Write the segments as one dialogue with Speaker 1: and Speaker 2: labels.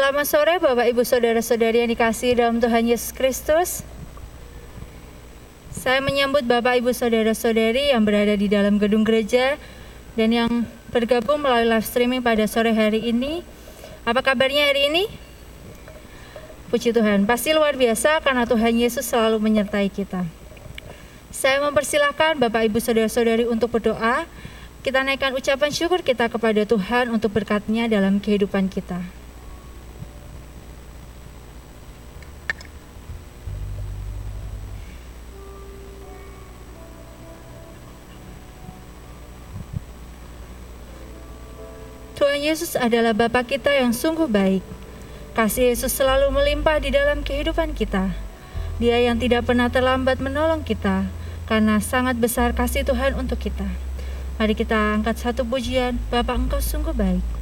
Speaker 1: Selamat sore Bapak Ibu Saudara-saudari yang dikasihi dalam Tuhan Yesus Kristus. Saya menyambut Bapak Ibu Saudara-saudari yang berada di dalam gedung gereja dan yang bergabung melalui live streaming pada sore hari ini. Apa kabarnya hari ini? Puji Tuhan, pasti luar biasa karena Tuhan Yesus selalu menyertai kita. Saya mempersilahkan Bapak Ibu Saudara-saudari untuk berdoa. Kita naikkan ucapan syukur kita kepada Tuhan untuk berkatnya dalam kehidupan kita. Yesus adalah Bapa kita yang sungguh baik. Kasih Yesus selalu melimpah di dalam kehidupan kita. Dia yang tidak pernah terlambat menolong kita, karena sangat besar kasih Tuhan untuk kita. Mari kita angkat satu pujian, baik.
Speaker 2: Engkau sungguh baik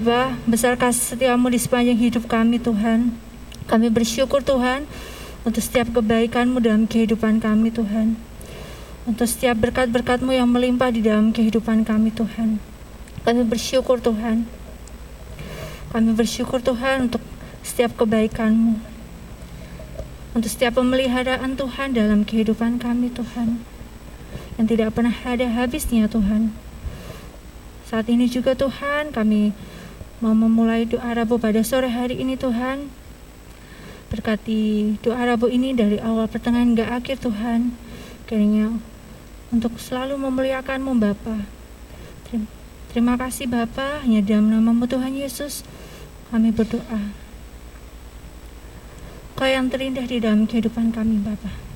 Speaker 1: Bapa, besar kasih setiamu di sepanjang hidup kami Tuhan. Kami bersyukur Tuhan untuk setiap kebaikanmu dalam kehidupan kami Tuhan. Untuk setiap berkat-berkatmu yang melimpah di dalam kehidupan kami Tuhan. Kami bersyukur Tuhan. Kami bersyukur Tuhan untuk setiap kebaikanmu. Untuk setiap pemeliharaan Tuhan dalam kehidupan kami Tuhan. Yang tidak pernah ada habisnya Tuhan. Saat ini juga Tuhan kami mau memulai doa Rabu pada sore hari ini Tuhan. Berkati doa Rabu ini dari awal pertengahan hingga akhir Tuhan. Kiranya untuk selalu memuliakanmu Bapa. Terima kasih Bapa, hanya dalam namamu Tuhan Yesus kami berdoa. Kau yang terindah di dalam kehidupan kami Bapak.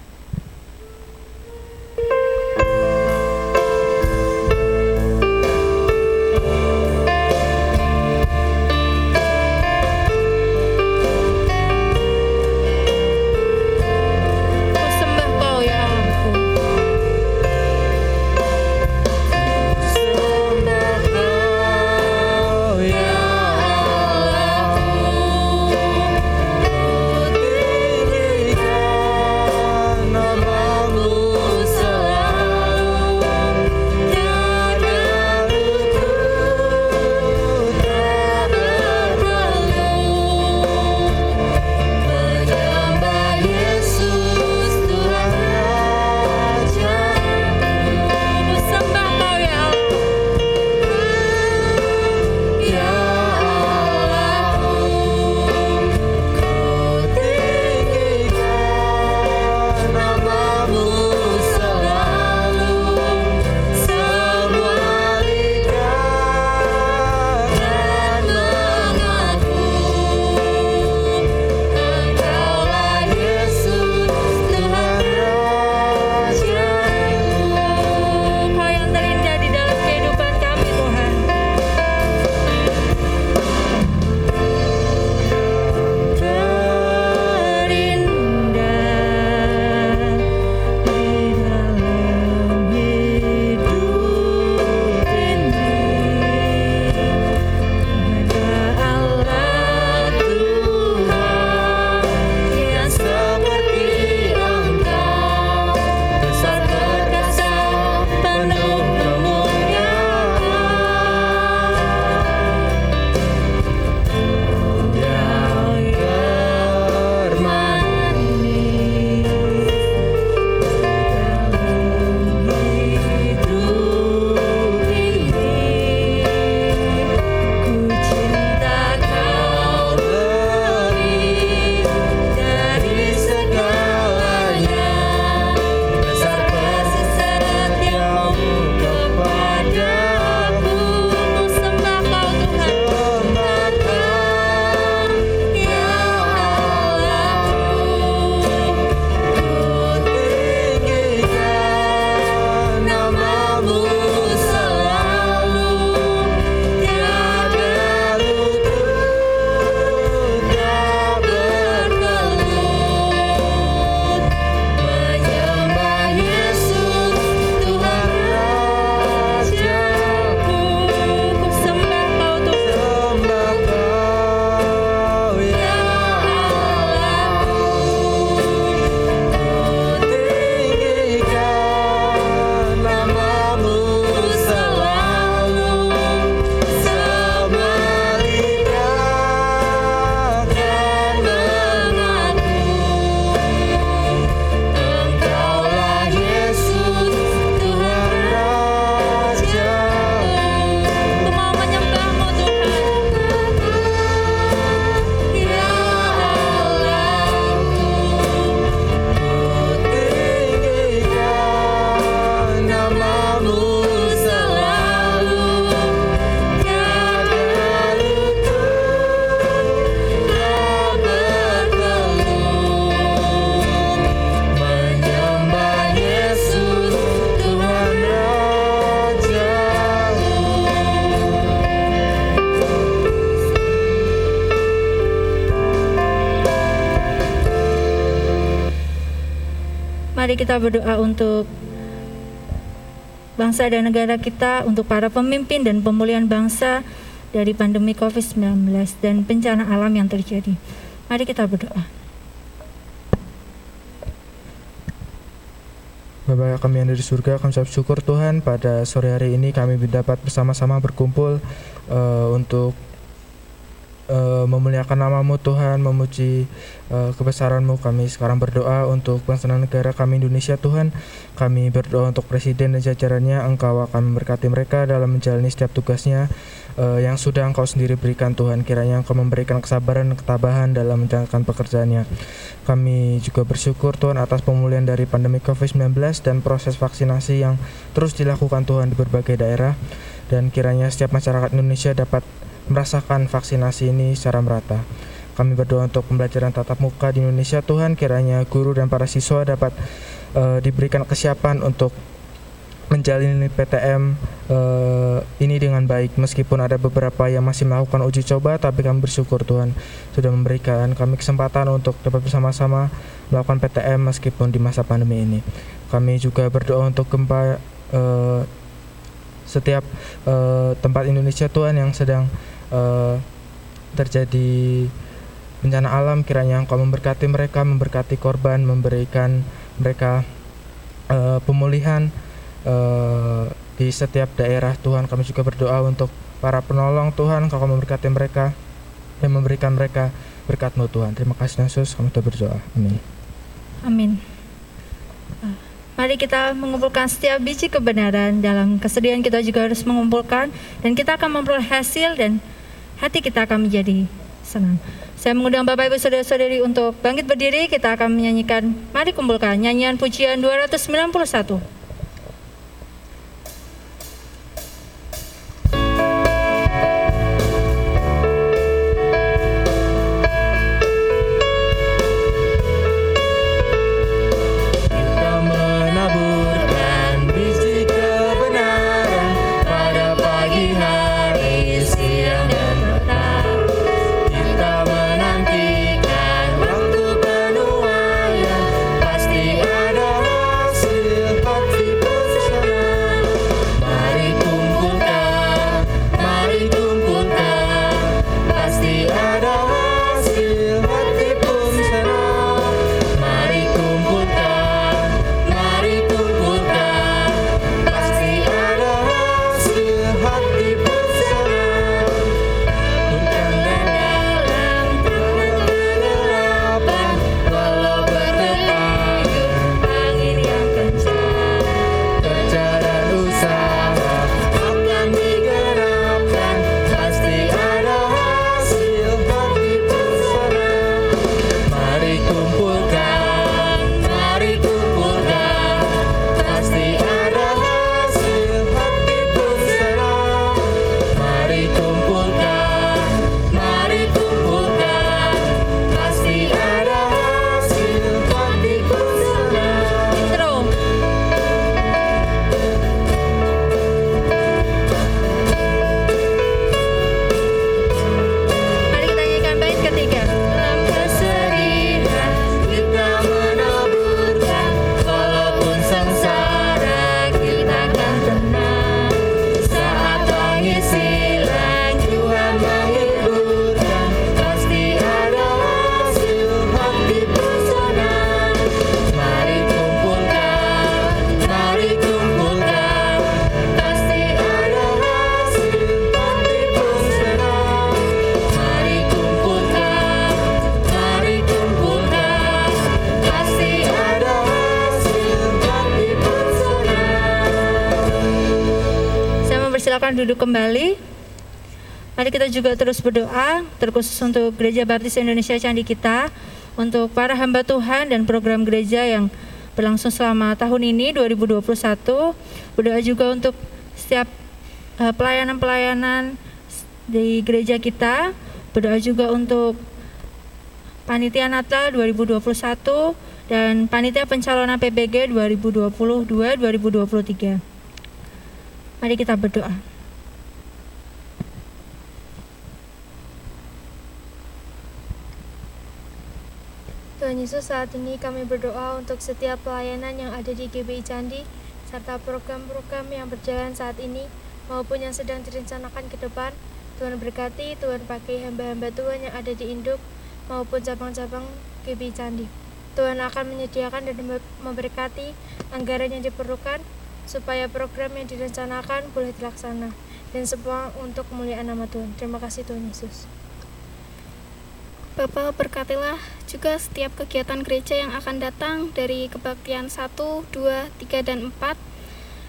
Speaker 1: Mari kita berdoa untuk bangsa dan negara kita, untuk para pemimpin dan pemulihan bangsa,
Speaker 3: dari pandemi COVID-19 dan bencana alam yang terjadi. Mari kita berdoa.
Speaker 2: Bapak kami yang dari surga, kami ucap syukur Tuhan pada sore hari ini kami dapat bersama-sama berkumpul uh, untuk memuliakan namamu Tuhan, memuji uh, kebesaranmu. Kami sekarang berdoa untuk bangsa dan negara kami Indonesia Tuhan. Kami berdoa untuk Presiden dan jajarannya, Engkau akan memberkati mereka dalam menjalani setiap tugasnya uh, yang sudah Engkau sendiri berikan Tuhan. Kiranya Engkau memberikan kesabaran dan ketabahan dalam menjalankan pekerjaannya. Kami juga bersyukur Tuhan atas pemulihan dari pandemi COVID-19 dan proses vaksinasi yang terus dilakukan Tuhan di berbagai daerah. Dan kiranya setiap masyarakat Indonesia dapat merasakan vaksinasi ini secara merata. Kami berdoa untuk pembelajaran tatap muka di Indonesia. Tuhan kiranya guru dan para siswa dapat uh, diberikan kesiapan untuk menjalani PTM uh, eh, ini dengan baik. Meskipun ada beberapa yang masih melakukan uji coba tapi kami bersyukur Tuhan sudah memberikan kami kesempatan untuk dapat bersama-sama melakukan PTM meskipun di masa pandemi ini. Kami juga berdoa untuk gempa uh, setiap uh, tempat Indonesia Tuhan yang sedang uh, terjadi bencana alam kiranya Engkau memberkati mereka memberkati korban memberikan mereka uh, pemulihan uh, di setiap daerah. Tuhan kami juga berdoa untuk para penolong. Tuhan kau memberkati mereka dan memberikan mereka berkatmu Tuhan. Terima kasih Yesus. Kami sudah berdoa. Amin.
Speaker 3: Amin. Ah, Mari kita mengumpulkan setiap biji kebenaran dalam kesedihan. Kita juga harus mengumpulkan dan kita akan memperoleh hasil dan hati kita akan menjadi senang. Saya mengundang Bapak Ibu Saudara-saudari untuk bangkit berdiri, kita akan menyanyikan, mari kumpulkan nyanyian pujian 291. Duduk kembali. Mari kita juga terus berdoa, terkhusus untuk Gereja Baptis Indonesia Candi kita, untuk para hamba Tuhan dan program gereja yang berlangsung selama tahun ini 2021. Berdoa juga untuk setiap eh, pelayanan-pelayanan di gereja kita. Berdoa juga untuk Panitia Natal 2021 dan Panitia Pencalonan PBG 2022-2023. Mari kita berdoa.
Speaker 4: Tuhan Yesus, saat ini kami berdoa untuk setiap pelayanan yang ada di GBI Candi, serta program-program yang berjalan saat ini, maupun yang sedang direncanakan ke depan. Tuhan berkati, Tuhan pakai hamba-hamba Tuhan yang ada di Induk maupun cabang-cabang GB Candi. Tuhan akan menyediakan dan memberkati anggaran yang diperlukan supaya program yang direncanakan boleh dilaksana dan semua untuk kemuliaan nama Tuhan. Terima kasih Tuhan Yesus.
Speaker 5: Bapak berkatilah juga setiap kegiatan gereja yang akan datang dari kebaktian 1, 2, 3, dan 4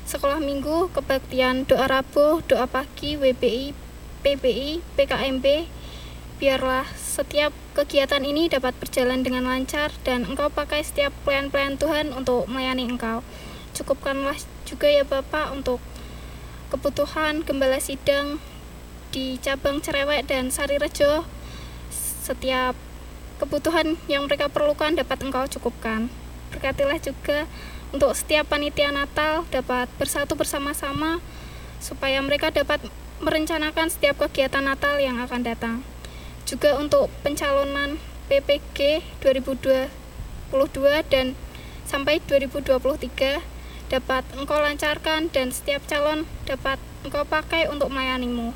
Speaker 5: sekolah minggu, kebaktian doa Rabu, doa pagi, WBI, PBI, PKMB, biarlah setiap kegiatan ini dapat berjalan dengan lancar dan engkau pakai setiap pelayan-pelayan Tuhan untuk melayani engkau. Cukupkanlah juga ya Bapak untuk kebutuhan gembala sidang di cabang Cerewet dan Sari Rejo. Setiap kebutuhan yang mereka perlukan dapat engkau cukupkan. Berkatilah juga untuk setiap panitia Natal dapat bersatu bersama-sama supaya mereka dapat merencanakan setiap kegiatan Natal yang akan datang. Juga untuk pencalonan PPG 2022 dan sampai 2023 dapat engkau lancarkan dan setiap calon dapat engkau pakai untuk melayanimu.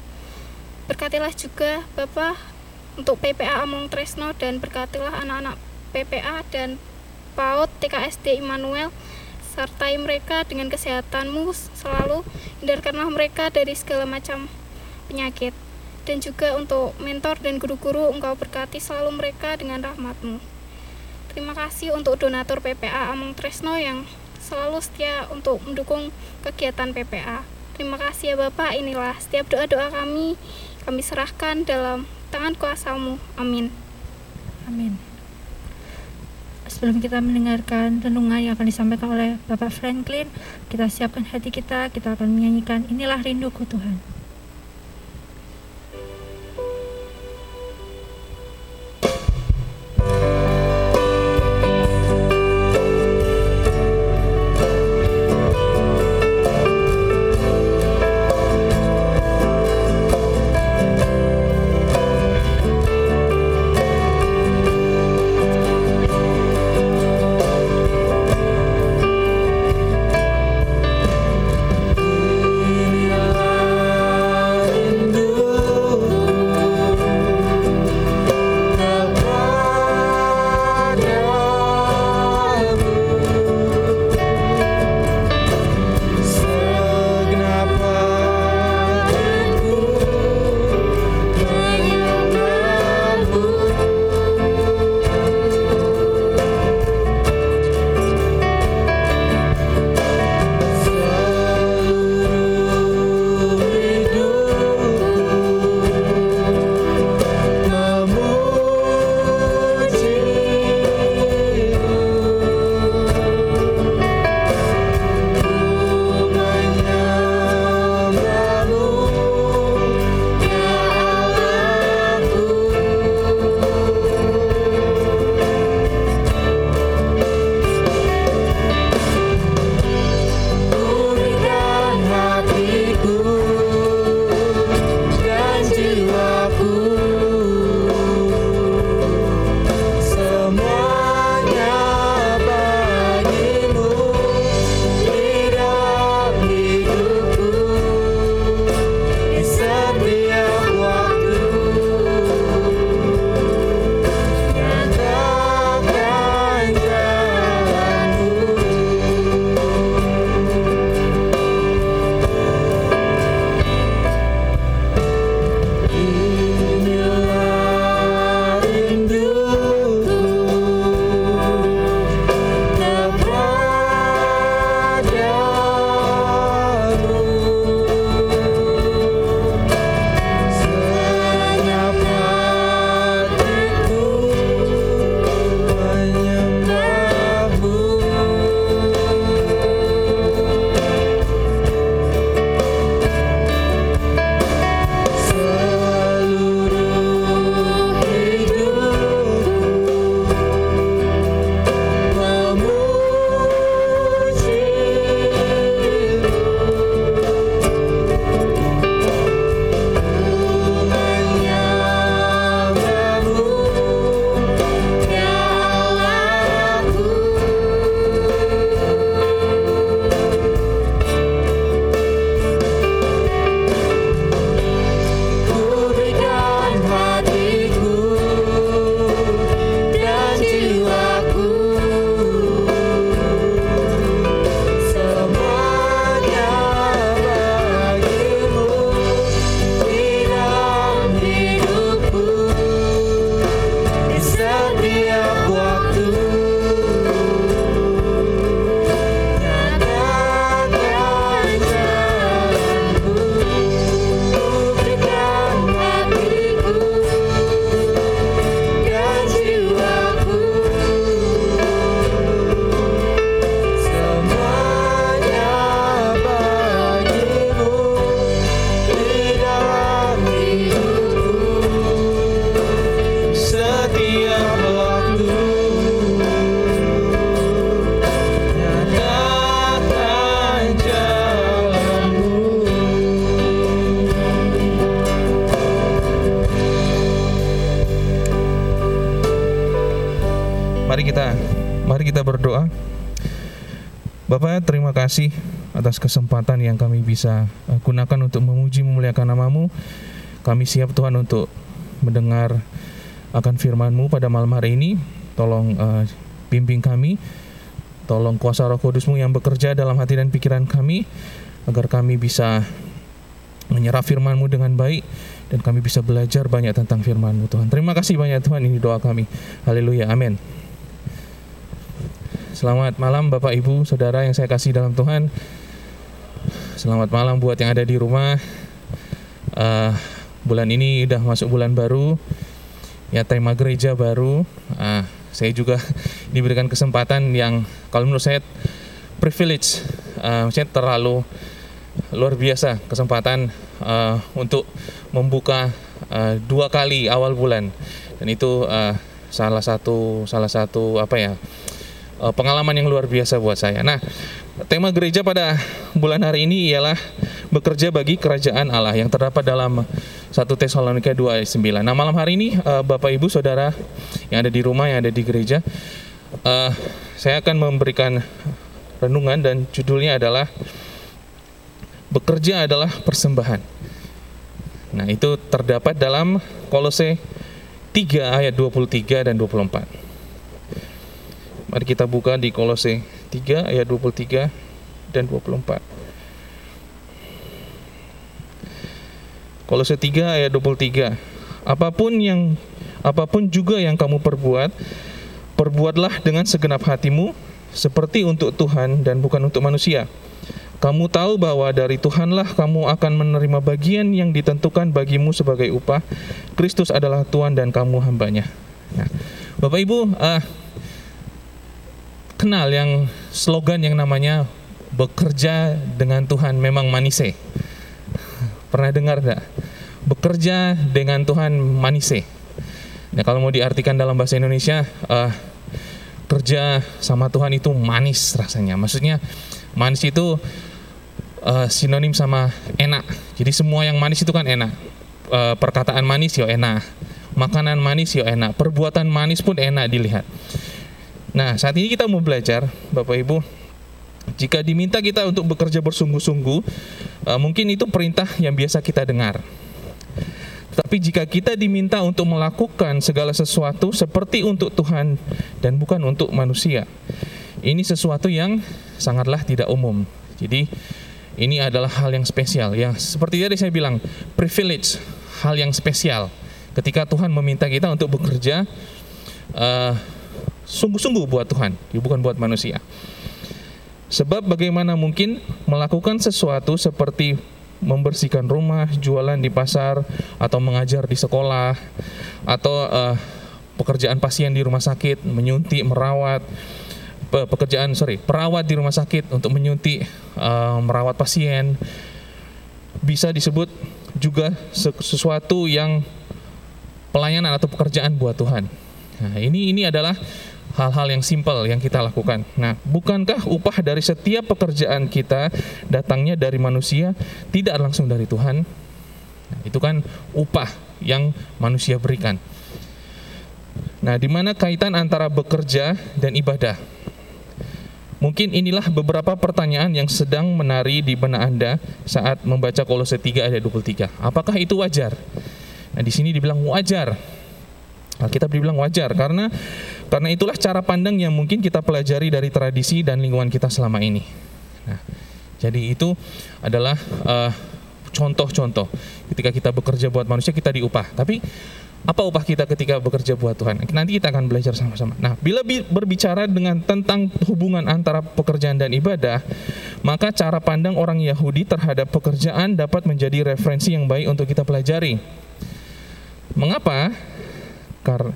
Speaker 5: Berkatilah juga Bapak untuk PPA Among Tresno dan berkatilah anak-anak PPA dan PAUD TKSD Immanuel sertai mereka dengan kesehatanmu selalu hindarkanlah mereka dari segala macam penyakit. Dan juga untuk mentor dan guru-guru engkau berkati selalu mereka dengan rahmatmu. Terima kasih untuk donatur PPA Among Tresno yang selalu setia untuk mendukung kegiatan PPA terima kasih ya Bapak inilah setiap doa-doa kami kami serahkan dalam tangan kuasamu. Amin.
Speaker 1: Amin. Sebelum kita mendengarkan renungan yang akan disampaikan oleh Bapak Franklin, kita siapkan hati kita, kita akan menyanyikan Inilah Rinduku Tuhan.
Speaker 6: Kasih atas kesempatan yang kami bisa uh, gunakan untuk memuji memuliakan namamu. Kami siap Tuhan untuk mendengar akan firman-Mu pada malam hari ini. Tolong uh, bimbing kami. Tolong kuasa roh kudus-Mu yang bekerja dalam hati dan pikiran kami. Agar kami bisa menyerap firman-Mu dengan baik dan kami bisa belajar banyak tentang firman-Mu Tuhan. Terima kasih banyak Tuhan, ini doa kami. Haleluya, amin. Selamat malam Bapak Ibu, Saudara yang saya kasih dalam Tuhan. Selamat malam buat yang ada di rumah. Uh, bulan ini udah masuk bulan baru, ya tema gereja baru. Uh, saya juga diberikan kesempatan yang kalau menurut saya privilege, uh, saya terlalu luar biasa kesempatan uh, untuk membuka uh, dua kali awal bulan dan itu uh, salah satu salah satu apa ya uh, pengalaman yang luar biasa buat saya. Nah, tema gereja pada bulan hari ini ialah bekerja bagi kerajaan Allah yang terdapat dalam 1 Tesalonika 2 ayat 9. Nah, malam hari ini uh, Bapak Ibu Saudara yang ada di rumah yang ada di gereja uh, saya akan memberikan renungan dan judulnya adalah bekerja adalah persembahan. Nah, itu terdapat dalam Kolose 3 ayat 23 dan 24. Mari kita buka di Kolose 3 ayat 23 dan 24. Kolose 3 ayat 23. Apa pun yang apa pun juga yang kamu perbuat, perbuatlah dengan segenap hatimu seperti untuk Tuhan dan bukan untuk manusia kamu tahu bahwa dari Tuhanlah kamu akan menerima bagian yang ditentukan bagimu sebagai upah. Kristus adalah Tuhan dan kamu hambanya. Nah, Bapak Ibu, uh, kenal yang slogan yang namanya bekerja dengan Tuhan memang manise. Pernah dengar tidak? Bekerja dengan Tuhan manise. Nah, kalau mau diartikan dalam bahasa Indonesia, uh, kerja sama Tuhan itu manis rasanya. Maksudnya manis itu uh, sinonim sama enak. Jadi semua yang manis itu kan enak. Uh, perkataan manis ya enak. Makanan manis ya enak. Perbuatan manis pun enak dilihat. Nah, saat ini kita mau belajar, Bapak Ibu, jika diminta kita untuk bekerja bersungguh-sungguh, uh, mungkin itu perintah yang biasa kita dengar. Tapi jika kita diminta untuk melakukan segala sesuatu seperti untuk Tuhan dan bukan untuk manusia, ini sesuatu yang sangatlah tidak umum. Jadi ini adalah hal yang spesial yang seperti tadi saya bilang privilege hal yang spesial ketika Tuhan meminta kita untuk bekerja uh, sungguh-sungguh buat Tuhan bukan buat manusia sebab bagaimana mungkin melakukan sesuatu seperti membersihkan rumah, jualan di pasar, atau mengajar di sekolah, atau uh, pekerjaan pasien di rumah sakit, menyuntik, merawat, pekerjaan sorry perawat di rumah sakit untuk menyuntik uh, merawat pasien bisa disebut juga sesuatu yang pelayanan atau pekerjaan buat Tuhan. Nah, ini ini adalah hal-hal yang simpel yang kita lakukan. Nah, bukankah upah dari setiap pekerjaan kita datangnya dari manusia, tidak langsung dari Tuhan? Nah, itu kan upah yang manusia berikan. Nah, di mana kaitan antara bekerja dan ibadah? Mungkin inilah beberapa pertanyaan yang sedang menari di benak Anda saat membaca Kolose 3 ayat 23. Apakah itu wajar? Nah, di sini dibilang wajar. Kita dibilang wajar karena karena itulah cara pandang yang mungkin kita pelajari dari tradisi dan lingkungan kita selama ini. Nah, jadi itu adalah uh, contoh-contoh ketika kita bekerja buat manusia kita diupah. Tapi apa upah kita ketika bekerja buat Tuhan? Nanti kita akan belajar sama-sama. Nah, bila berbicara dengan tentang hubungan antara pekerjaan dan ibadah, maka cara pandang orang Yahudi terhadap pekerjaan dapat menjadi referensi yang baik untuk kita pelajari. Mengapa? Karena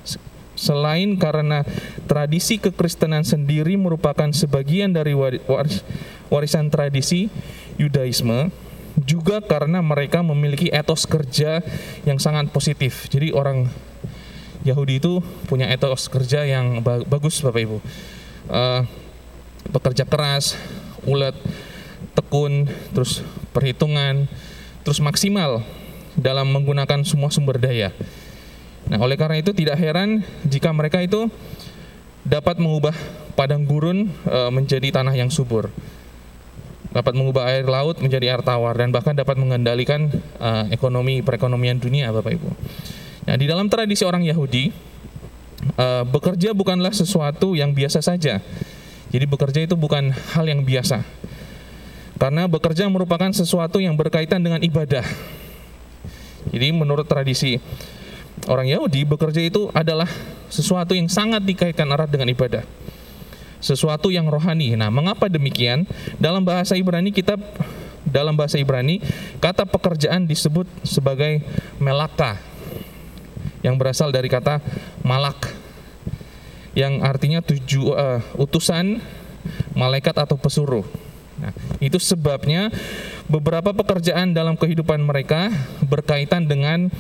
Speaker 6: selain karena tradisi kekristenan sendiri merupakan sebagian dari warisan tradisi Yudaisme, juga karena mereka memiliki etos kerja yang sangat positif. Jadi orang Yahudi itu punya etos kerja yang bagus Bapak Ibu. Uh, bekerja keras, ulet, tekun, terus perhitungan, terus maksimal dalam menggunakan semua sumber daya. Nah, oleh karena itu tidak heran jika mereka itu dapat mengubah padang gurun uh, menjadi tanah yang subur dapat mengubah air laut menjadi air tawar dan bahkan dapat mengendalikan uh, ekonomi perekonomian dunia Bapak Ibu. Nah, di dalam tradisi orang Yahudi uh, bekerja bukanlah sesuatu yang biasa saja. Jadi bekerja itu bukan hal yang biasa. Karena bekerja merupakan sesuatu yang berkaitan dengan ibadah. Jadi menurut tradisi orang Yahudi bekerja itu adalah sesuatu yang sangat dikaitkan erat dengan ibadah sesuatu yang rohani. Nah, mengapa demikian? Dalam bahasa Ibrani kita dalam bahasa Ibrani kata pekerjaan disebut sebagai melaka yang berasal dari kata malak yang artinya tuju uh, utusan malaikat atau pesuruh. Nah, itu sebabnya beberapa pekerjaan dalam kehidupan mereka berkaitan dengan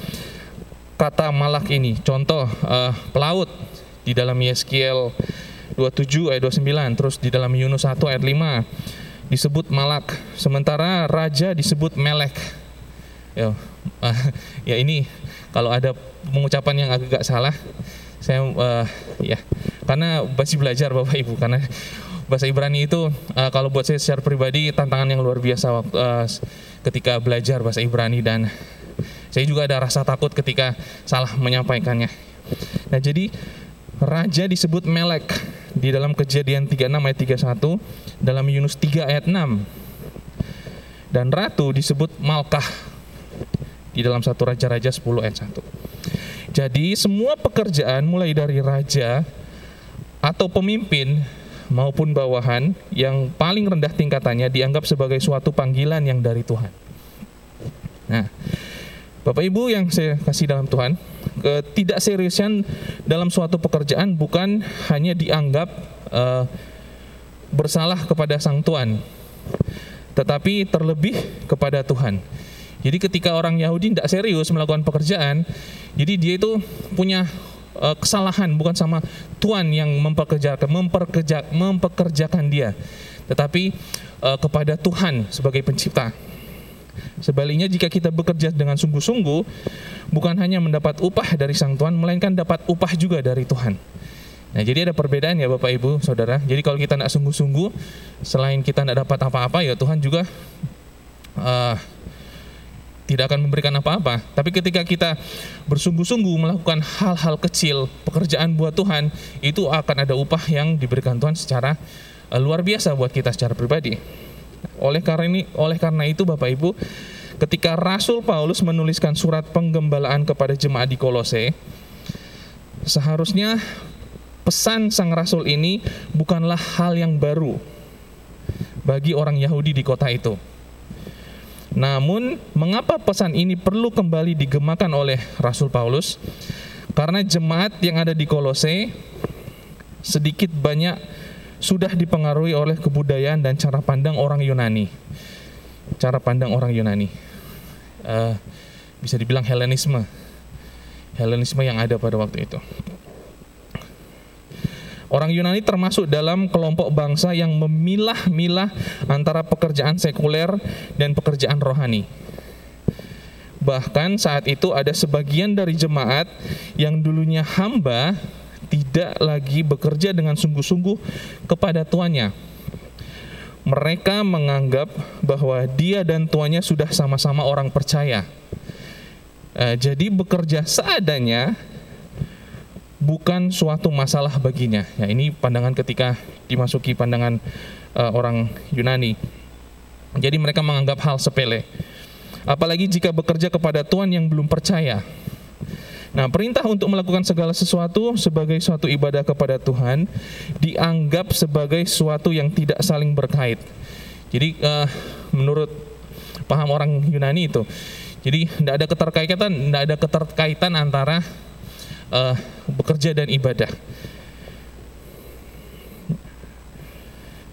Speaker 6: kata malak ini. Contoh uh, pelaut di dalam Yeskiel 27 ayat 29 terus di dalam Yunus 1 ayat 5 disebut malak sementara raja disebut melek ya, ya ini kalau ada pengucapan yang agak salah saya uh, ya karena masih belajar Bapak Ibu karena bahasa Ibrani itu uh, kalau buat saya secara pribadi tantangan yang luar biasa waktu uh, ketika belajar bahasa Ibrani dan saya juga ada rasa takut ketika salah menyampaikannya. Nah, jadi raja disebut Melek di dalam kejadian 36 ayat 31, dalam Yunus 3 ayat 6. Dan ratu disebut Malkah di dalam satu Raja-Raja 10 ayat 1. Jadi semua pekerjaan mulai dari raja atau pemimpin maupun bawahan yang paling rendah tingkatannya dianggap sebagai suatu panggilan yang dari Tuhan. Nah, Bapak Ibu yang saya kasih dalam Tuhan, ketidakseriusan dalam suatu pekerjaan bukan hanya dianggap uh, bersalah kepada sang tuan, tetapi terlebih kepada Tuhan. Jadi ketika orang Yahudi tidak serius melakukan pekerjaan, jadi dia itu punya uh, kesalahan bukan sama tuan yang mempekerjakan memperkerja, mempekerjakan dia, tetapi uh, kepada Tuhan sebagai pencipta. Sebaliknya jika kita bekerja dengan sungguh-sungguh, bukan hanya mendapat upah dari sang Tuhan, melainkan dapat upah juga dari Tuhan. Nah, jadi ada perbedaan ya Bapak Ibu, Saudara. Jadi kalau kita tidak sungguh-sungguh, selain kita tidak dapat apa-apa, ya Tuhan juga uh, tidak akan memberikan apa-apa. Tapi ketika kita bersungguh-sungguh melakukan hal-hal kecil, pekerjaan buat Tuhan, itu akan ada upah yang diberikan Tuhan secara uh, luar biasa buat kita secara pribadi. Oleh karena ini, oleh karena itu Bapak Ibu, ketika Rasul Paulus menuliskan surat penggembalaan kepada jemaat di Kolose, seharusnya pesan sang rasul ini bukanlah hal yang baru bagi orang Yahudi di kota itu. Namun, mengapa pesan ini perlu kembali digemakan oleh Rasul Paulus? Karena jemaat yang ada di Kolose sedikit banyak sudah dipengaruhi oleh kebudayaan dan cara pandang orang Yunani. Cara pandang orang Yunani. Uh, bisa dibilang Helenisme. Helenisme yang ada pada waktu itu. Orang Yunani termasuk dalam kelompok bangsa yang memilah-milah antara pekerjaan sekuler dan pekerjaan rohani. Bahkan saat itu ada sebagian dari jemaat yang dulunya hamba tidak lagi bekerja dengan sungguh-sungguh kepada tuannya. Mereka menganggap bahwa dia dan tuannya sudah sama-sama orang percaya. Eh, jadi bekerja seadanya bukan suatu masalah baginya. Ya, ini pandangan ketika dimasuki pandangan uh, orang Yunani. Jadi mereka menganggap hal sepele. Apalagi jika bekerja kepada Tuhan yang belum percaya. Nah, perintah untuk melakukan segala sesuatu sebagai suatu ibadah kepada Tuhan dianggap sebagai suatu yang tidak saling berkait. Jadi uh, menurut paham orang Yunani itu, jadi tidak ada keterkaitan, tidak ada keterkaitan antara uh, bekerja dan ibadah.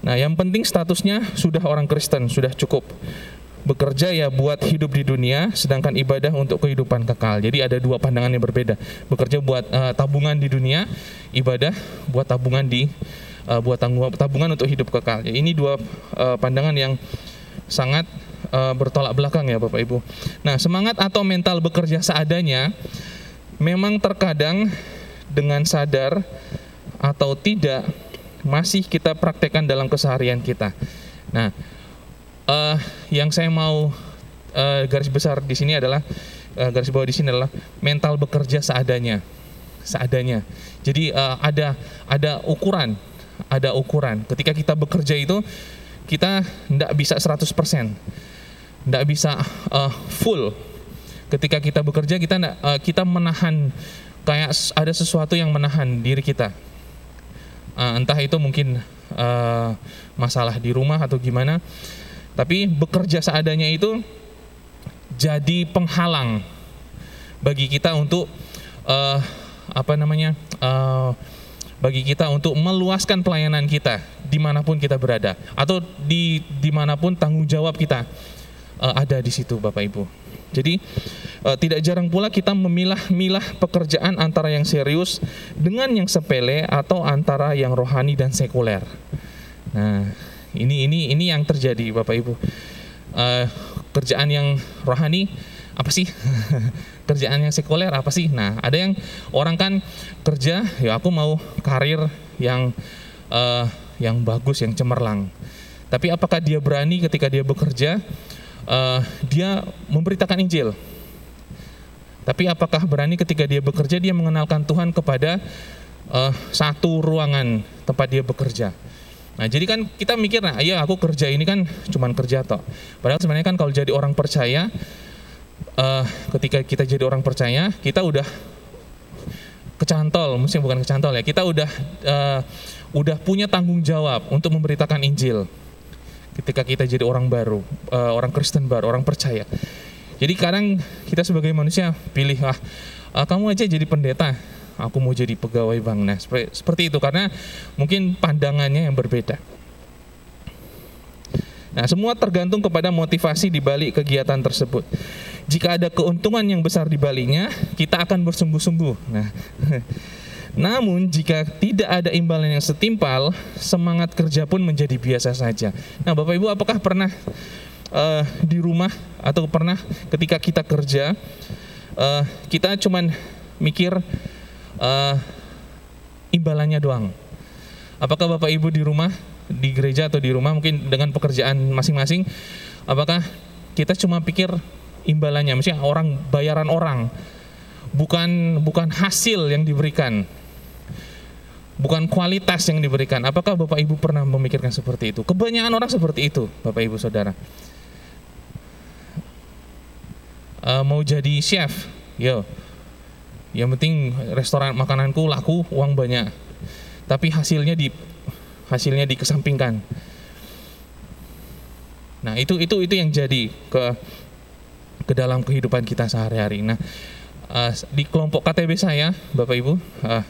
Speaker 6: Nah, yang penting statusnya sudah orang Kristen, sudah cukup bekerja ya buat hidup di dunia, sedangkan ibadah untuk kehidupan kekal. Jadi ada dua pandangan yang berbeda. Bekerja buat uh, tabungan di dunia, ibadah buat tabungan di uh, buat tabungan untuk hidup kekal. Ya, ini dua uh, pandangan yang sangat uh, bertolak belakang ya Bapak Ibu. Nah, semangat atau mental bekerja seadanya memang terkadang dengan sadar atau tidak masih kita praktekkan dalam keseharian kita. Nah, uh, yang saya mau uh, garis besar di sini adalah uh, garis bawah di sini adalah mental bekerja seadanya, seadanya. Jadi uh, ada ada ukuran, ada ukuran. Ketika kita bekerja itu kita tidak bisa 100%, tidak bisa uh, full. Ketika kita bekerja kita uh, kita menahan kayak ada sesuatu yang menahan diri kita. Uh, entah itu mungkin uh, masalah di rumah atau gimana. Tapi bekerja seadanya itu jadi penghalang bagi kita untuk uh, apa namanya uh, bagi kita untuk meluaskan pelayanan kita di mana pun kita berada atau di di mana pun tanggung jawab kita uh, ada di situ Bapak Ibu. Jadi uh, tidak jarang pula kita memilah-milah pekerjaan antara yang serius dengan yang sepele atau antara yang rohani dan sekuler. Nah, ini ini ini yang terjadi Bapak Ibu. Uh, kerjaan yang rohani apa sih? kerjaan yang sekuler apa sih? Nah, ada yang orang kan kerja, ya aku mau karir yang uh, yang bagus, yang cemerlang. Tapi apakah dia berani ketika dia bekerja, uh, dia memberitakan Injil? Tapi apakah berani ketika dia bekerja dia mengenalkan Tuhan kepada uh, satu ruangan tempat dia bekerja? Nah, jadi kan kita mikir, nah, iya aku kerja ini kan cuman kerja toh. Padahal sebenarnya kan kalau jadi orang percaya, uh, ketika kita jadi orang percaya kita udah kecantol, mungkin bukan kecantol ya, kita udah uh, udah punya tanggung jawab untuk memberitakan Injil. Ketika kita jadi orang baru, uh, orang Kristen baru, orang percaya. Jadi kadang kita sebagai manusia pilih ah uh, kamu aja jadi pendeta, aku mau jadi pegawai bank. Nah seperti, seperti itu karena mungkin pandangannya yang berbeda. Nah, semua tergantung kepada motivasi di balik kegiatan tersebut. Jika ada keuntungan yang besar di baliknya, kita akan bersungguh-sungguh. Nah, namun jika tidak ada imbalan yang setimpal, semangat kerja pun menjadi biasa saja. Nah, Bapak Ibu, apakah pernah uh, di rumah atau pernah ketika kita kerja, uh, kita cuman mikir uh, imbalannya doang? Apakah Bapak Ibu di rumah di gereja atau di rumah mungkin dengan pekerjaan masing-masing apakah kita cuma pikir imbalannya? Misalnya orang bayaran orang. Bukan bukan hasil yang diberikan. Bukan kualitas yang diberikan. Apakah Bapak Ibu pernah memikirkan seperti itu? Kebanyakan orang seperti itu Bapak Ibu Saudara. Uh, mau jadi chef? Yo yang penting restoran makananku laku uang banyak tapi hasilnya di hasilnya dikesampingkan. Nah, itu itu itu yang jadi ke ke dalam kehidupan kita sehari-hari. Nah, uh, di kelompok KTB saya, Bapak Ibu, uh,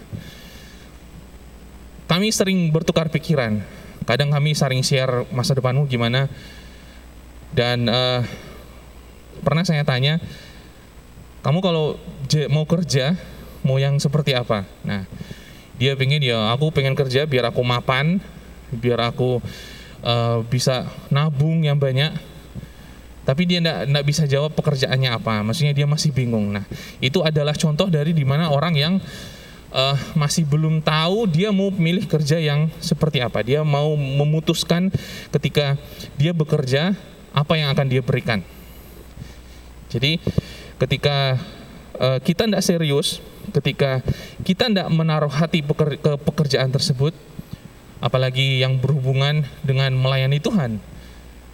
Speaker 6: kami sering bertukar pikiran. Kadang kami sering share masa depanmu gimana. Dan uh, pernah saya tanya, kamu kalau mau kerja mau yang seperti apa? Nah, dia pengen ya aku pengen kerja biar aku mapan biar aku uh, bisa nabung yang banyak. Tapi dia tidak bisa jawab pekerjaannya apa maksudnya dia masih bingung. Nah itu adalah contoh dari di mana orang yang uh, masih belum tahu dia mau milih kerja yang seperti apa. Dia mau memutuskan ketika dia bekerja apa yang akan dia berikan. Jadi ketika uh, kita tidak serius ketika kita tidak menaruh hati peker, ke pekerjaan tersebut, apalagi yang berhubungan dengan melayani Tuhan,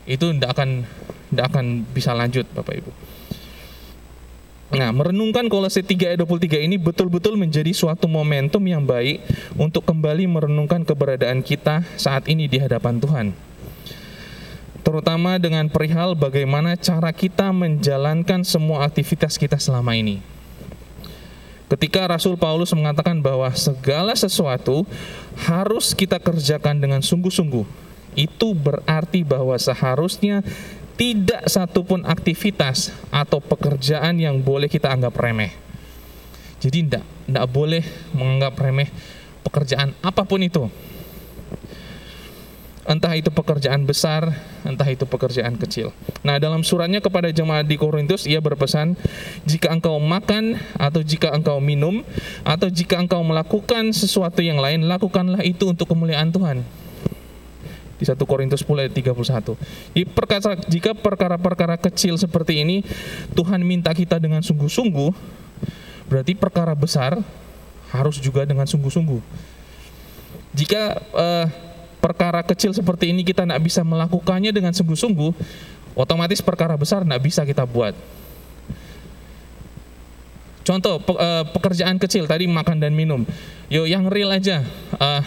Speaker 6: itu tidak akan tidak akan bisa lanjut, Bapak Ibu. Nah, merenungkan Kolose 3 ayat 23 ini betul-betul menjadi suatu momentum yang baik untuk kembali merenungkan keberadaan kita saat ini di hadapan Tuhan. Terutama dengan perihal bagaimana cara kita menjalankan semua aktivitas kita selama ini. Ketika Rasul Paulus mengatakan bahwa segala sesuatu harus kita kerjakan dengan sungguh-sungguh, itu berarti bahwa seharusnya tidak satupun aktivitas atau pekerjaan yang boleh kita anggap remeh. Jadi tidak, tidak boleh menganggap remeh pekerjaan apa pun itu. Entah itu pekerjaan besar, entah itu pekerjaan kecil. Nah, dalam suratnya kepada jemaat di Korintus, ia berpesan, jika engkau makan atau jika engkau minum atau jika engkau melakukan sesuatu yang lain, lakukanlah itu untuk kemuliaan Tuhan. Di 1 Korintus 10 ayat 31. Jadi perkara, jika perkara-perkara kecil seperti ini Tuhan minta kita dengan sungguh-sungguh, berarti perkara besar harus juga dengan sungguh-sungguh. Jika uh, perkara kecil seperti ini kita tidak bisa melakukannya dengan sungguh-sungguh, otomatis perkara besar tidak bisa kita buat. Contoh pe, uh, pekerjaan kecil tadi makan dan minum. Yo yang real aja. Uh,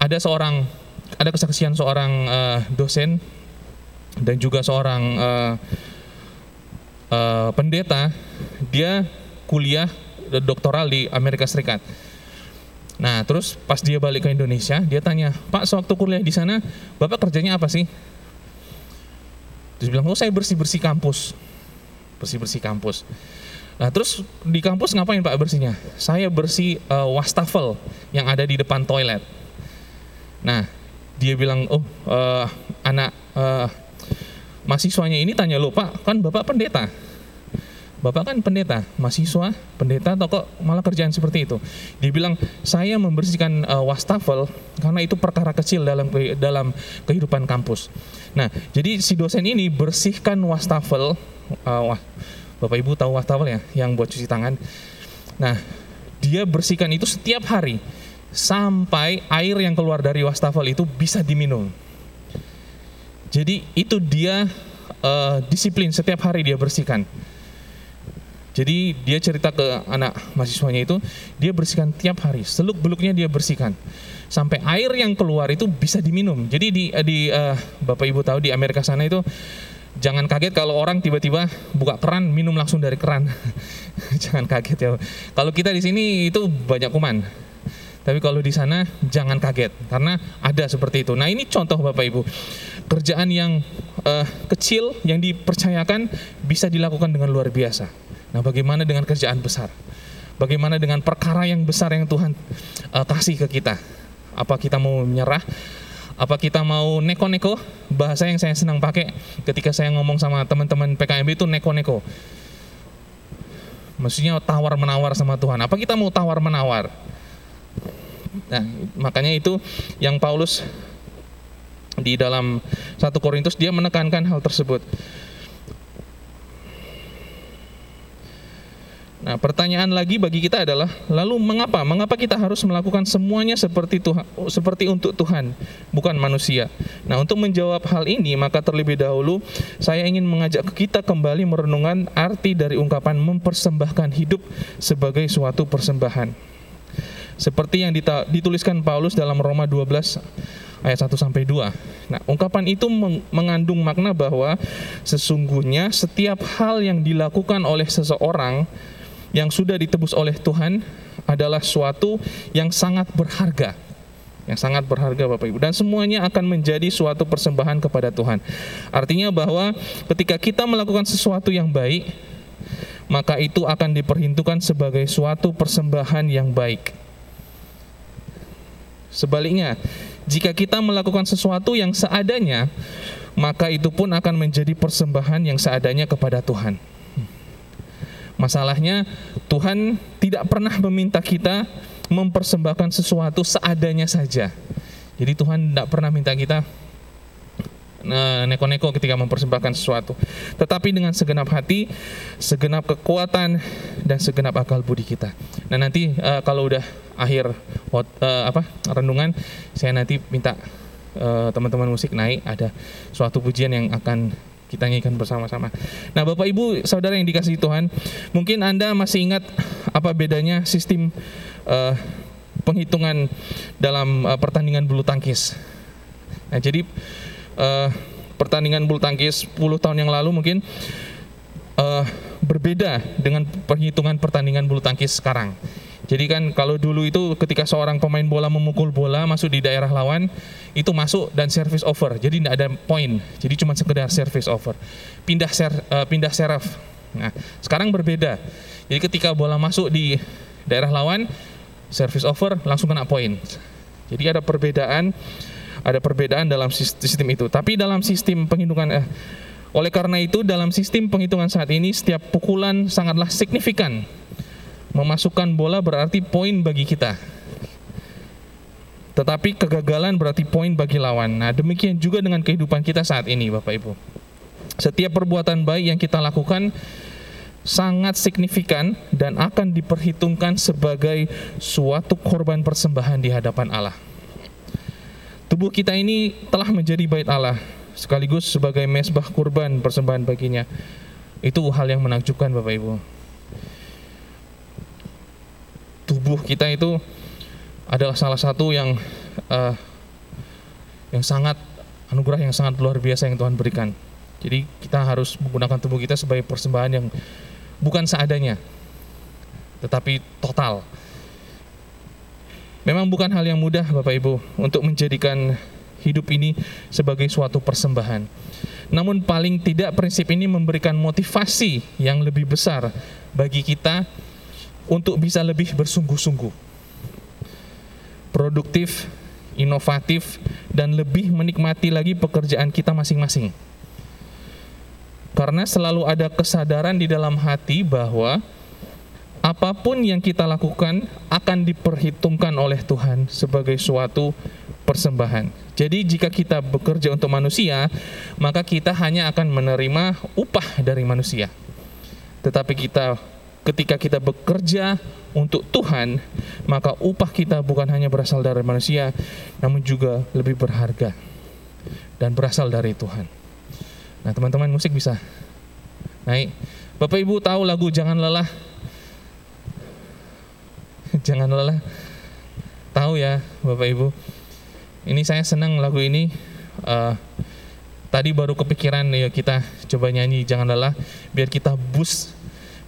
Speaker 6: ada seorang ada kesaksian seorang uh, dosen dan juga seorang uh, uh, pendeta. Dia kuliah doktoral di Amerika Serikat Nah, terus pas dia balik ke Indonesia, dia tanya, Pak, sewaktu kuliah di sana, Bapak kerjanya apa sih? Terus bilang, oh saya bersih-bersih kampus. Bersih-bersih kampus. Nah, terus di kampus ngapain Pak bersihnya? Saya bersih uh, wastafel yang ada di depan toilet. Nah, dia bilang, oh uh, anak uh, mahasiswanya ini tanya lo Pak, kan Bapak pendeta. Bapak kan pendeta, mahasiswa, pendeta kok malah kerjaan seperti itu. Dia bilang, saya membersihkan uh, wastafel karena itu perkara kecil dalam dalam kehidupan kampus. Nah, jadi si dosen ini bersihkan wastafel, uh, wah, Bapak Ibu tahu wastafel ya, yang buat cuci tangan. Nah, dia bersihkan itu setiap hari sampai air yang keluar dari wastafel itu bisa diminum. Jadi itu dia uh, disiplin setiap hari dia bersihkan. Jadi dia cerita ke anak mahasiswanya itu, dia bersihkan tiap hari, seluk beluknya dia bersihkan, sampai air yang keluar itu bisa diminum. Jadi di, di uh, bapak ibu tahu di Amerika sana itu jangan kaget kalau orang tiba-tiba buka keran minum langsung dari keran, jangan kaget ya. Kalau kita di sini itu banyak kuman, tapi kalau di sana jangan kaget karena ada seperti itu. Nah ini contoh bapak ibu kerjaan yang uh, kecil yang dipercayakan bisa dilakukan dengan luar biasa. Nah, bagaimana dengan kerjaan besar? Bagaimana dengan perkara yang besar yang Tuhan uh, kasih ke kita? Apa kita mau menyerah? Apa kita mau neko-neko? Bahasa yang saya senang pakai ketika saya ngomong sama teman-teman PKMB itu neko-neko. Maksudnya tawar-menawar sama Tuhan. Apa kita mau tawar-menawar? Nah, makanya itu yang Paulus di dalam satu Korintus dia menekankan hal tersebut. Nah, pertanyaan lagi bagi kita adalah, lalu mengapa? Mengapa kita harus melakukan semuanya seperti Tuhan, seperti untuk Tuhan, bukan manusia? Nah, untuk menjawab hal ini, maka terlebih dahulu saya ingin mengajak kita kembali merenungkan arti dari ungkapan mempersembahkan hidup sebagai suatu persembahan. Seperti yang dituliskan Paulus dalam Roma 12 ayat 1 sampai 2. Nah, ungkapan itu mengandung makna bahwa sesungguhnya setiap hal yang dilakukan oleh seseorang yang sudah ditebus oleh Tuhan adalah suatu yang sangat berharga yang sangat berharga Bapak Ibu dan semuanya akan menjadi suatu persembahan kepada Tuhan. Artinya bahwa ketika kita melakukan sesuatu yang baik, maka itu akan diperhitungkan sebagai suatu persembahan yang baik. Sebaliknya, jika kita melakukan sesuatu yang seadanya, maka itu pun akan menjadi persembahan yang seadanya kepada Tuhan. Masalahnya Tuhan tidak pernah meminta kita mempersembahkan sesuatu seadanya saja. Jadi Tuhan tidak pernah minta kita eh, neko-neko ketika mempersembahkan sesuatu. Tetapi dengan segenap hati, segenap kekuatan dan segenap akal budi kita. Nah nanti uh, kalau udah akhir uh, apa renungan, saya nanti minta teman-teman uh, musik naik ada suatu pujian yang akan kita nyanyikan bersama-sama. Nah, Bapak Ibu, saudara yang dikasihi Tuhan, mungkin Anda masih ingat apa bedanya sistem uh, penghitungan dalam uh, pertandingan bulu tangkis. Nah, jadi uh, pertandingan bulu tangkis 10 tahun yang lalu mungkin uh, berbeda dengan perhitungan pertandingan bulu tangkis sekarang. Jadi kan kalau dulu itu ketika seorang pemain bola memukul bola masuk di daerah lawan itu masuk dan service over. Jadi tidak ada poin. Jadi cuma sekedar service over. Pindah ser, uh, pindah serve. Nah, sekarang berbeda. Jadi ketika bola masuk di daerah lawan service over langsung kena poin. Jadi ada perbedaan ada perbedaan dalam sistem itu. Tapi dalam sistem penghitungan eh, oleh karena itu dalam sistem penghitungan saat ini setiap pukulan sangatlah signifikan. Memasukkan bola berarti poin bagi kita. Tetapi kegagalan berarti poin bagi lawan. Nah, demikian juga dengan kehidupan kita saat ini, Bapak Ibu. Setiap perbuatan baik yang kita lakukan sangat signifikan dan akan diperhitungkan sebagai suatu korban persembahan di hadapan Allah. Tubuh kita ini telah menjadi bait Allah, sekaligus sebagai mesbah kurban persembahan baginya. Itu hal yang menakjubkan Bapak Ibu. Tubuh kita itu adalah salah satu yang uh, yang sangat anugerah yang sangat luar biasa yang Tuhan berikan. Jadi kita harus menggunakan tubuh kita sebagai persembahan yang bukan seadanya, tetapi total. Memang bukan hal yang mudah Bapak Ibu untuk menjadikan hidup ini sebagai suatu persembahan. Namun paling tidak prinsip ini memberikan motivasi yang lebih besar bagi kita untuk bisa lebih bersungguh-sungguh produktif, inovatif, dan lebih menikmati lagi pekerjaan kita masing-masing. Karena selalu ada kesadaran di dalam hati bahwa apa pun yang kita lakukan akan diperhitungkan oleh Tuhan sebagai suatu persembahan. Jadi jika kita bekerja untuk manusia, maka kita hanya akan menerima upah dari manusia. Tetapi kita ketika kita bekerja untuk Tuhan, maka upah kita bukan hanya berasal dari manusia, namun juga lebih berharga dan berasal dari Tuhan. Nah, teman-teman musik bisa naik. Bapak Ibu tahu lagu Jangan Lelah? Jangan lelah. Tahu ya, Bapak Ibu. Ini saya senang lagu ini. Uh, tadi baru kepikiran ya kita coba nyanyi Jangan Lelah biar kita boost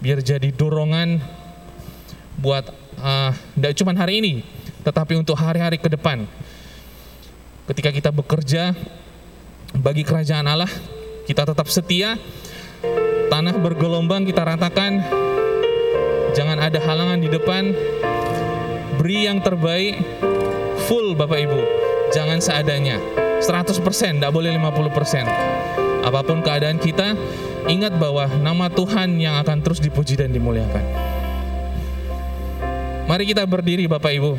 Speaker 6: biar jadi dorongan buat tidak uh, cuma hari ini, tetapi untuk hari-hari ke depan. Ketika kita bekerja bagi kerajaan Allah, kita tetap setia. Tanah bergelombang kita ratakan. Jangan ada halangan di depan. Beri yang terbaik full Bapak Ibu. Jangan seadanya. 100%, tidak boleh 50%. Apa pun keadaan kita, Ingat bahwa nama Tuhan yang akan terus dipuji dan dimuliakan. Mari kita berdiri Bapak Ibu.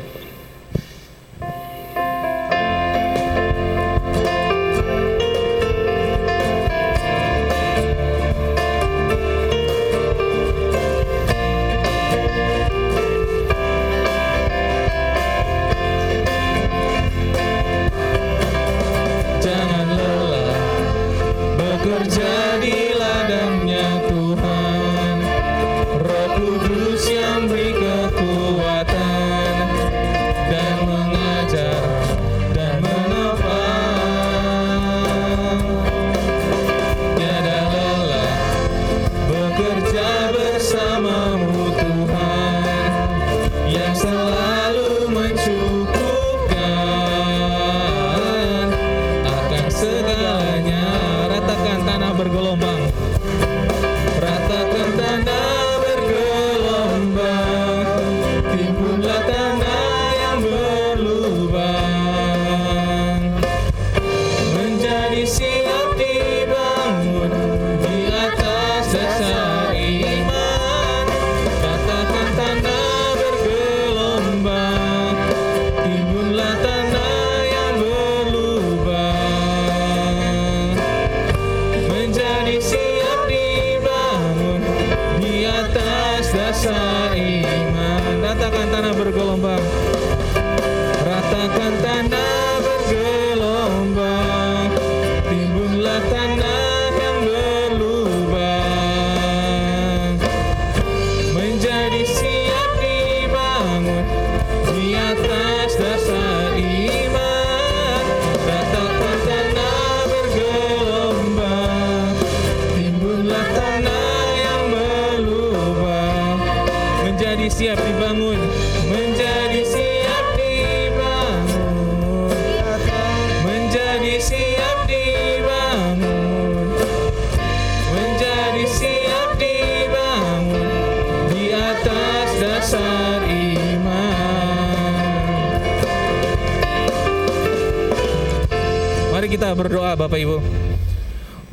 Speaker 6: Kita berdoa Bapak Ibu.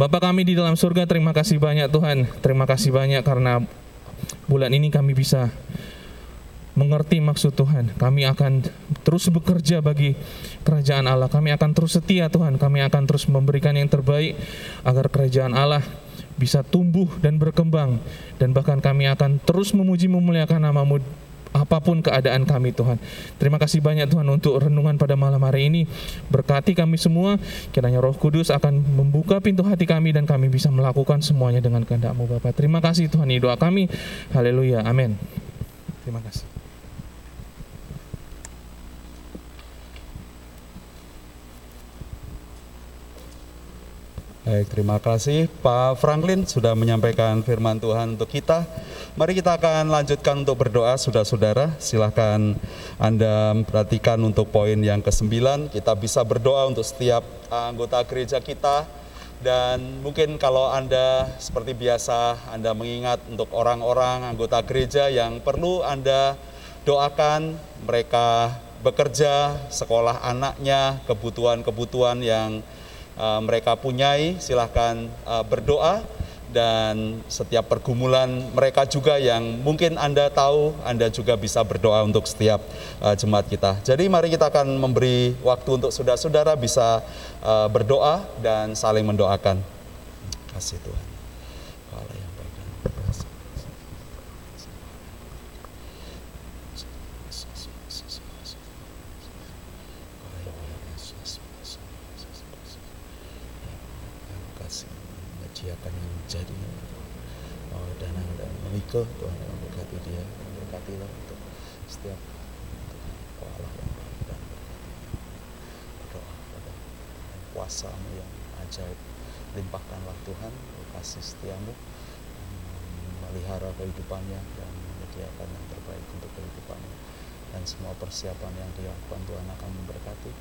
Speaker 6: Bapak kami di dalam surga terima kasih banyak Tuhan. Terima kasih banyak karena bulan ini kami bisa mengerti maksud Tuhan. Kami akan terus bekerja bagi kerajaan Allah. Kami akan terus setia Tuhan. Kami akan terus memberikan yang terbaik agar kerajaan Allah bisa tumbuh dan berkembang. Dan bahkan kami akan terus memuji memuliakan namamu apa pun keadaan kami Tuhan. Terima kasih banyak Tuhan untuk renungan pada malam hari ini. Berkati kami semua, kiranya roh kudus akan membuka pintu hati kami dan kami bisa melakukan semuanya dengan kehendak-Mu Bapak. Terima kasih Tuhan, ini doa kami. Haleluya, amin. Terima kasih.
Speaker 7: Baik, terima kasih Pak Franklin sudah menyampaikan firman Tuhan untuk kita. Mari kita akan lanjutkan untuk berdoa, saudara-saudara. Silahkan Anda perhatikan untuk poin yang ke-9. Kita bisa berdoa untuk setiap anggota gereja kita. Dan mungkin kalau Anda seperti biasa, Anda mengingat untuk orang-orang anggota gereja yang perlu Anda doakan, mereka bekerja, sekolah anaknya, kebutuhan-kebutuhan yang uh, mereka punyai, silahkan uh, berdoa dan setiap pergumulan mereka juga yang mungkin Anda tahu, Anda juga bisa berdoa untuk setiap uh, jemaat kita. Jadi mari kita akan memberi waktu untuk saudara-saudara bisa uh, berdoa dan saling mendoakan. Kasih Tuhan. Ke Tuhan yang memberkati dia memberkatilah untuk setiap untuk Allah yang baik dan berdoa pada kuasamu yang ajaib. Limpahkanlah Tuhan kasih setiamu melihara kehidupannya dan menyediakan yang terbaik untuk kehidupannya. Dan semua persiapan yang dilakukan Tuhan akan memberkati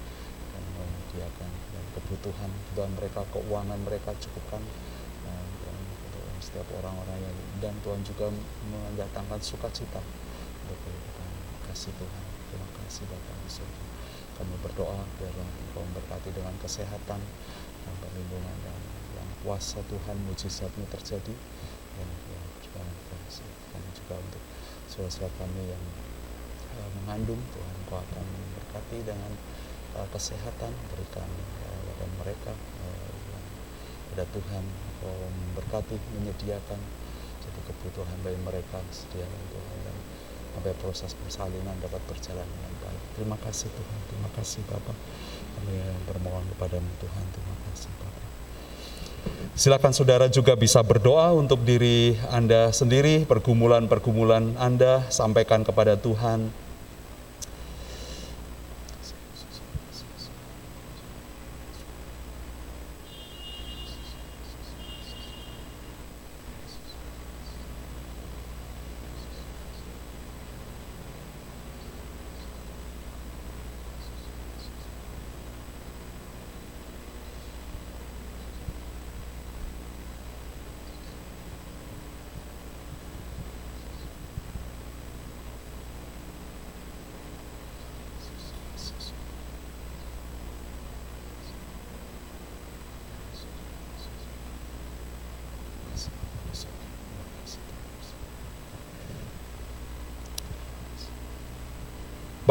Speaker 7: dan menyediakan kebutuhan kebutuhan mereka keuangan mereka cukupkan setiap orang-orang yang dan Tuhan juga mendatangkan sukacita. Untuk kehidupan kasih Tuhan. Terima kasih Bapak di surga. Kami berdoa biar Engkau memberkati dengan kesehatan dan perlindungan dan yang kuasa Tuhan mujizatmu terjadi. Dan ya, juga kasih kami juga untuk saudara kami yang uh, mengandung. Tuhan Engkau akan dengan uh, kesehatan. Berikan uh, mereka uh, pada Tuhan memberkati, menyediakan jadi kebutuhan bagi mereka sediakan Tuhan dan sampai proses persalinan dapat berjalan dengan baik. Terima kasih Tuhan, terima kasih Bapak. Kami bermohon kepadamu Tuhan, terima kasih Bapak. Silakan saudara juga bisa berdoa untuk diri Anda sendiri, pergumulan-pergumulan Anda sampaikan kepada Tuhan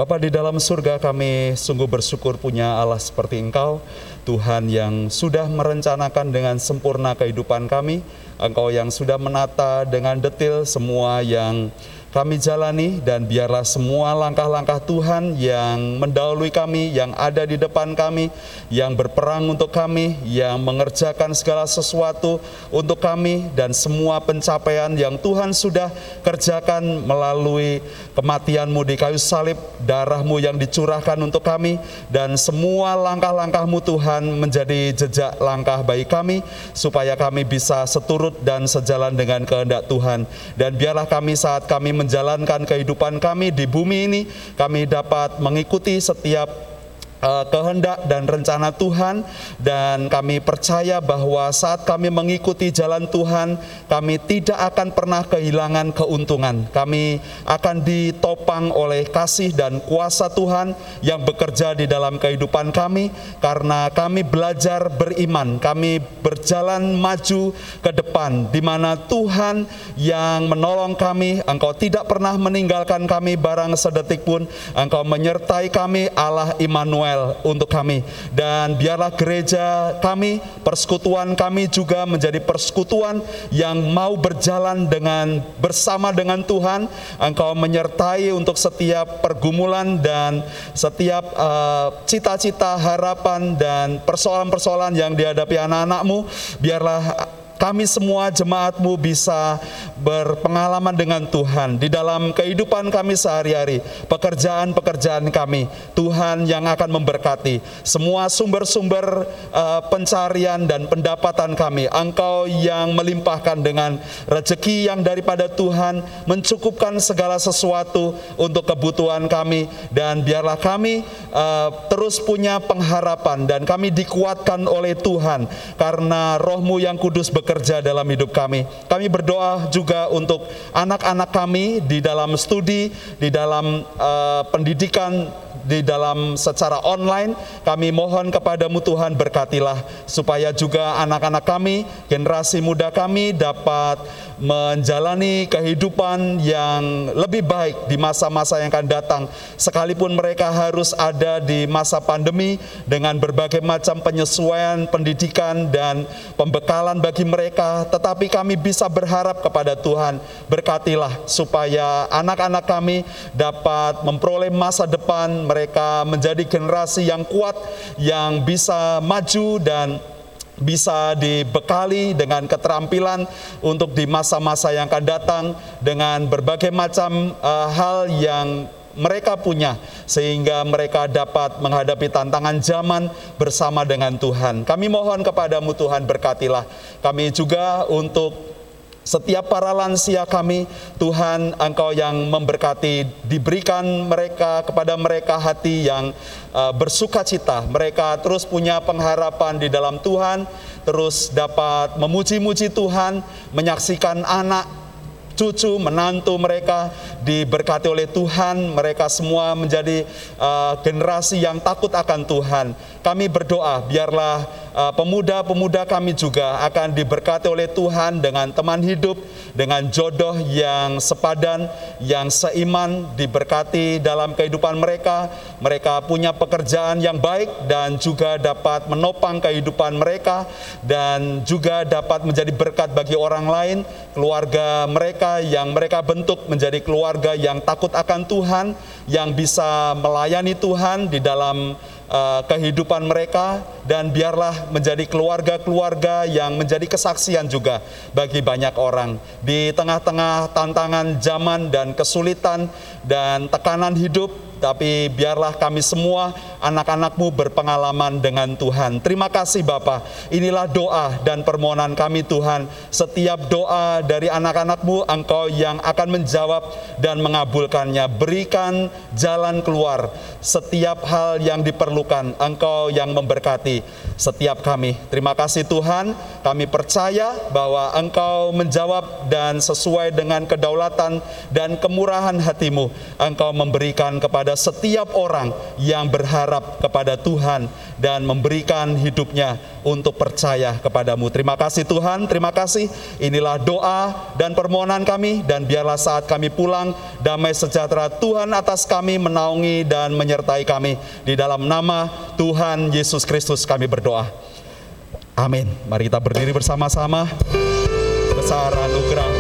Speaker 7: Bapa di dalam surga kami sungguh bersyukur punya Allah seperti Engkau, Tuhan yang sudah merencanakan dengan sempurna kehidupan kami, Engkau yang sudah menata dengan detil semua yang kami jalani dan biarlah semua langkah-langkah Tuhan yang mendahului kami, yang ada di depan kami, yang berperang untuk kami, yang mengerjakan segala sesuatu untuk kami dan semua pencapaian yang Tuhan sudah kerjakan melalui kematianmu di kayu salib, darahmu yang dicurahkan untuk kami dan semua langkah-langkahmu Tuhan menjadi jejak langkah bagi kami supaya kami bisa seturut dan sejalan dengan kehendak Tuhan. Dan biarlah kami saat kami menjalankan kehidupan kami di bumi ini, kami dapat mengikuti setiap uh, kehendak dan rencana Tuhan dan kami percaya bahwa saat kami mengikuti jalan Tuhan kami tidak akan pernah kehilangan keuntungan. Kami akan ditopang oleh kasih dan kuasa Tuhan yang bekerja di dalam kehidupan kami karena kami belajar beriman. Kami berjalan maju ke depan di mana Tuhan yang menolong kami engkau tidak pernah meninggalkan kami barang sedetik pun. Engkau menyertai kami Allah Immanuel Immanuel untuk kami. Dan biarlah gereja kami, persekutuan kami juga menjadi persekutuan yang mau berjalan dengan bersama dengan Tuhan. Engkau menyertai untuk setiap pergumulan dan setiap uh, cita-cita, harapan dan persoalan-persoalan yang dihadapi anak-anakmu. Biarlah kami semua jemaatmu bisa berpengalaman dengan Tuhan di dalam kehidupan kami sehari-hari, pekerjaan-pekerjaan kami. Tuhan yang akan memberkati semua sumber-sumber uh, pencarian dan pendapatan kami. Engkau yang melimpahkan dengan rezeki yang daripada Tuhan, mencukupkan segala sesuatu untuk kebutuhan kami dan biarlah kami uh, terus punya pengharapan dan kami dikuatkan oleh Tuhan karena rohmu yang kudus bekerja bekerja dalam hidup kami. Kami berdoa juga untuk anak-anak kami di dalam studi, di dalam uh, pendidikan di dalam secara online. Kami mohon kepadamu Tuhan berkatilah supaya juga anak-anak kami, generasi muda kami dapat menjalani kehidupan yang lebih baik di masa-masa yang akan datang. Sekalipun mereka harus ada di masa pandemi dengan berbagai macam penyesuaian pendidikan dan pembekalan bagi mereka, tetapi kami bisa berharap kepada Tuhan, berkatilah supaya anak-anak kami dapat memperoleh masa depan mereka menjadi generasi yang kuat, yang bisa maju dan bisa dibekali dengan keterampilan untuk di masa-masa yang akan datang dengan berbagai macam uh, hal yang mereka punya sehingga mereka dapat menghadapi tantangan zaman bersama dengan Tuhan. Kami mohon kepadamu Tuhan berkatilah kami juga untuk setiap para lansia kami, Tuhan Engkau yang memberkati, diberikan mereka kepada mereka hati yang uh, bersuka cita. Mereka terus punya pengharapan di dalam Tuhan, terus dapat memuji-muji Tuhan, menyaksikan anak cucu, menantu mereka diberkati oleh Tuhan, mereka semua menjadi uh, generasi yang takut akan Tuhan. Kami berdoa biarlah pemuda-pemuda kami juga akan diberkati oleh Tuhan dengan teman hidup, dengan jodoh yang sepadan, yang seiman, diberkati dalam kehidupan mereka. Mereka punya pekerjaan yang baik dan juga dapat menopang kehidupan mereka dan juga dapat menjadi berkat bagi orang lain, keluarga mereka yang mereka bentuk menjadi keluarga yang takut akan Tuhan, yang bisa melayani Tuhan di dalam uh, kehidupan mereka dan biarlah menjadi keluarga-keluarga yang menjadi kesaksian juga bagi banyak orang. Di tengah-tengah tantangan zaman dan kesulitan dan tekanan hidup tapi biarlah kami semua anak-anakmu berpengalaman dengan Tuhan. Terima kasih Bapak. Inilah doa dan permohonan kami Tuhan. Setiap doa dari anak-anakmu Engkau yang akan menjawab dan mengabulkannya. Berikan jalan keluar. Setiap hal yang diperlukan Engkau yang memberkati setiap kami. Terima kasih Tuhan. Kami percaya bahwa Engkau menjawab dan sesuai dengan kedaulatan dan kemurahan hatimu. Engkau memberikan kepada kepada setiap orang yang berharap kepada Tuhan dan memberikan hidupnya untuk percaya kepadamu. Terima kasih Tuhan, terima kasih. Inilah doa dan permohonan kami dan biarlah saat kami pulang damai sejahtera Tuhan atas kami menaungi dan menyertai kami. Di dalam nama Tuhan Yesus Kristus kami berdoa. Amin. Mari kita berdiri bersama-sama. Besar anugerahmu.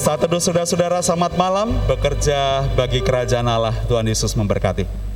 Speaker 7: Satu dulu saudara-saudara selamat malam. Bekerja bagi kerajaan Allah. Tuhan Yesus memberkati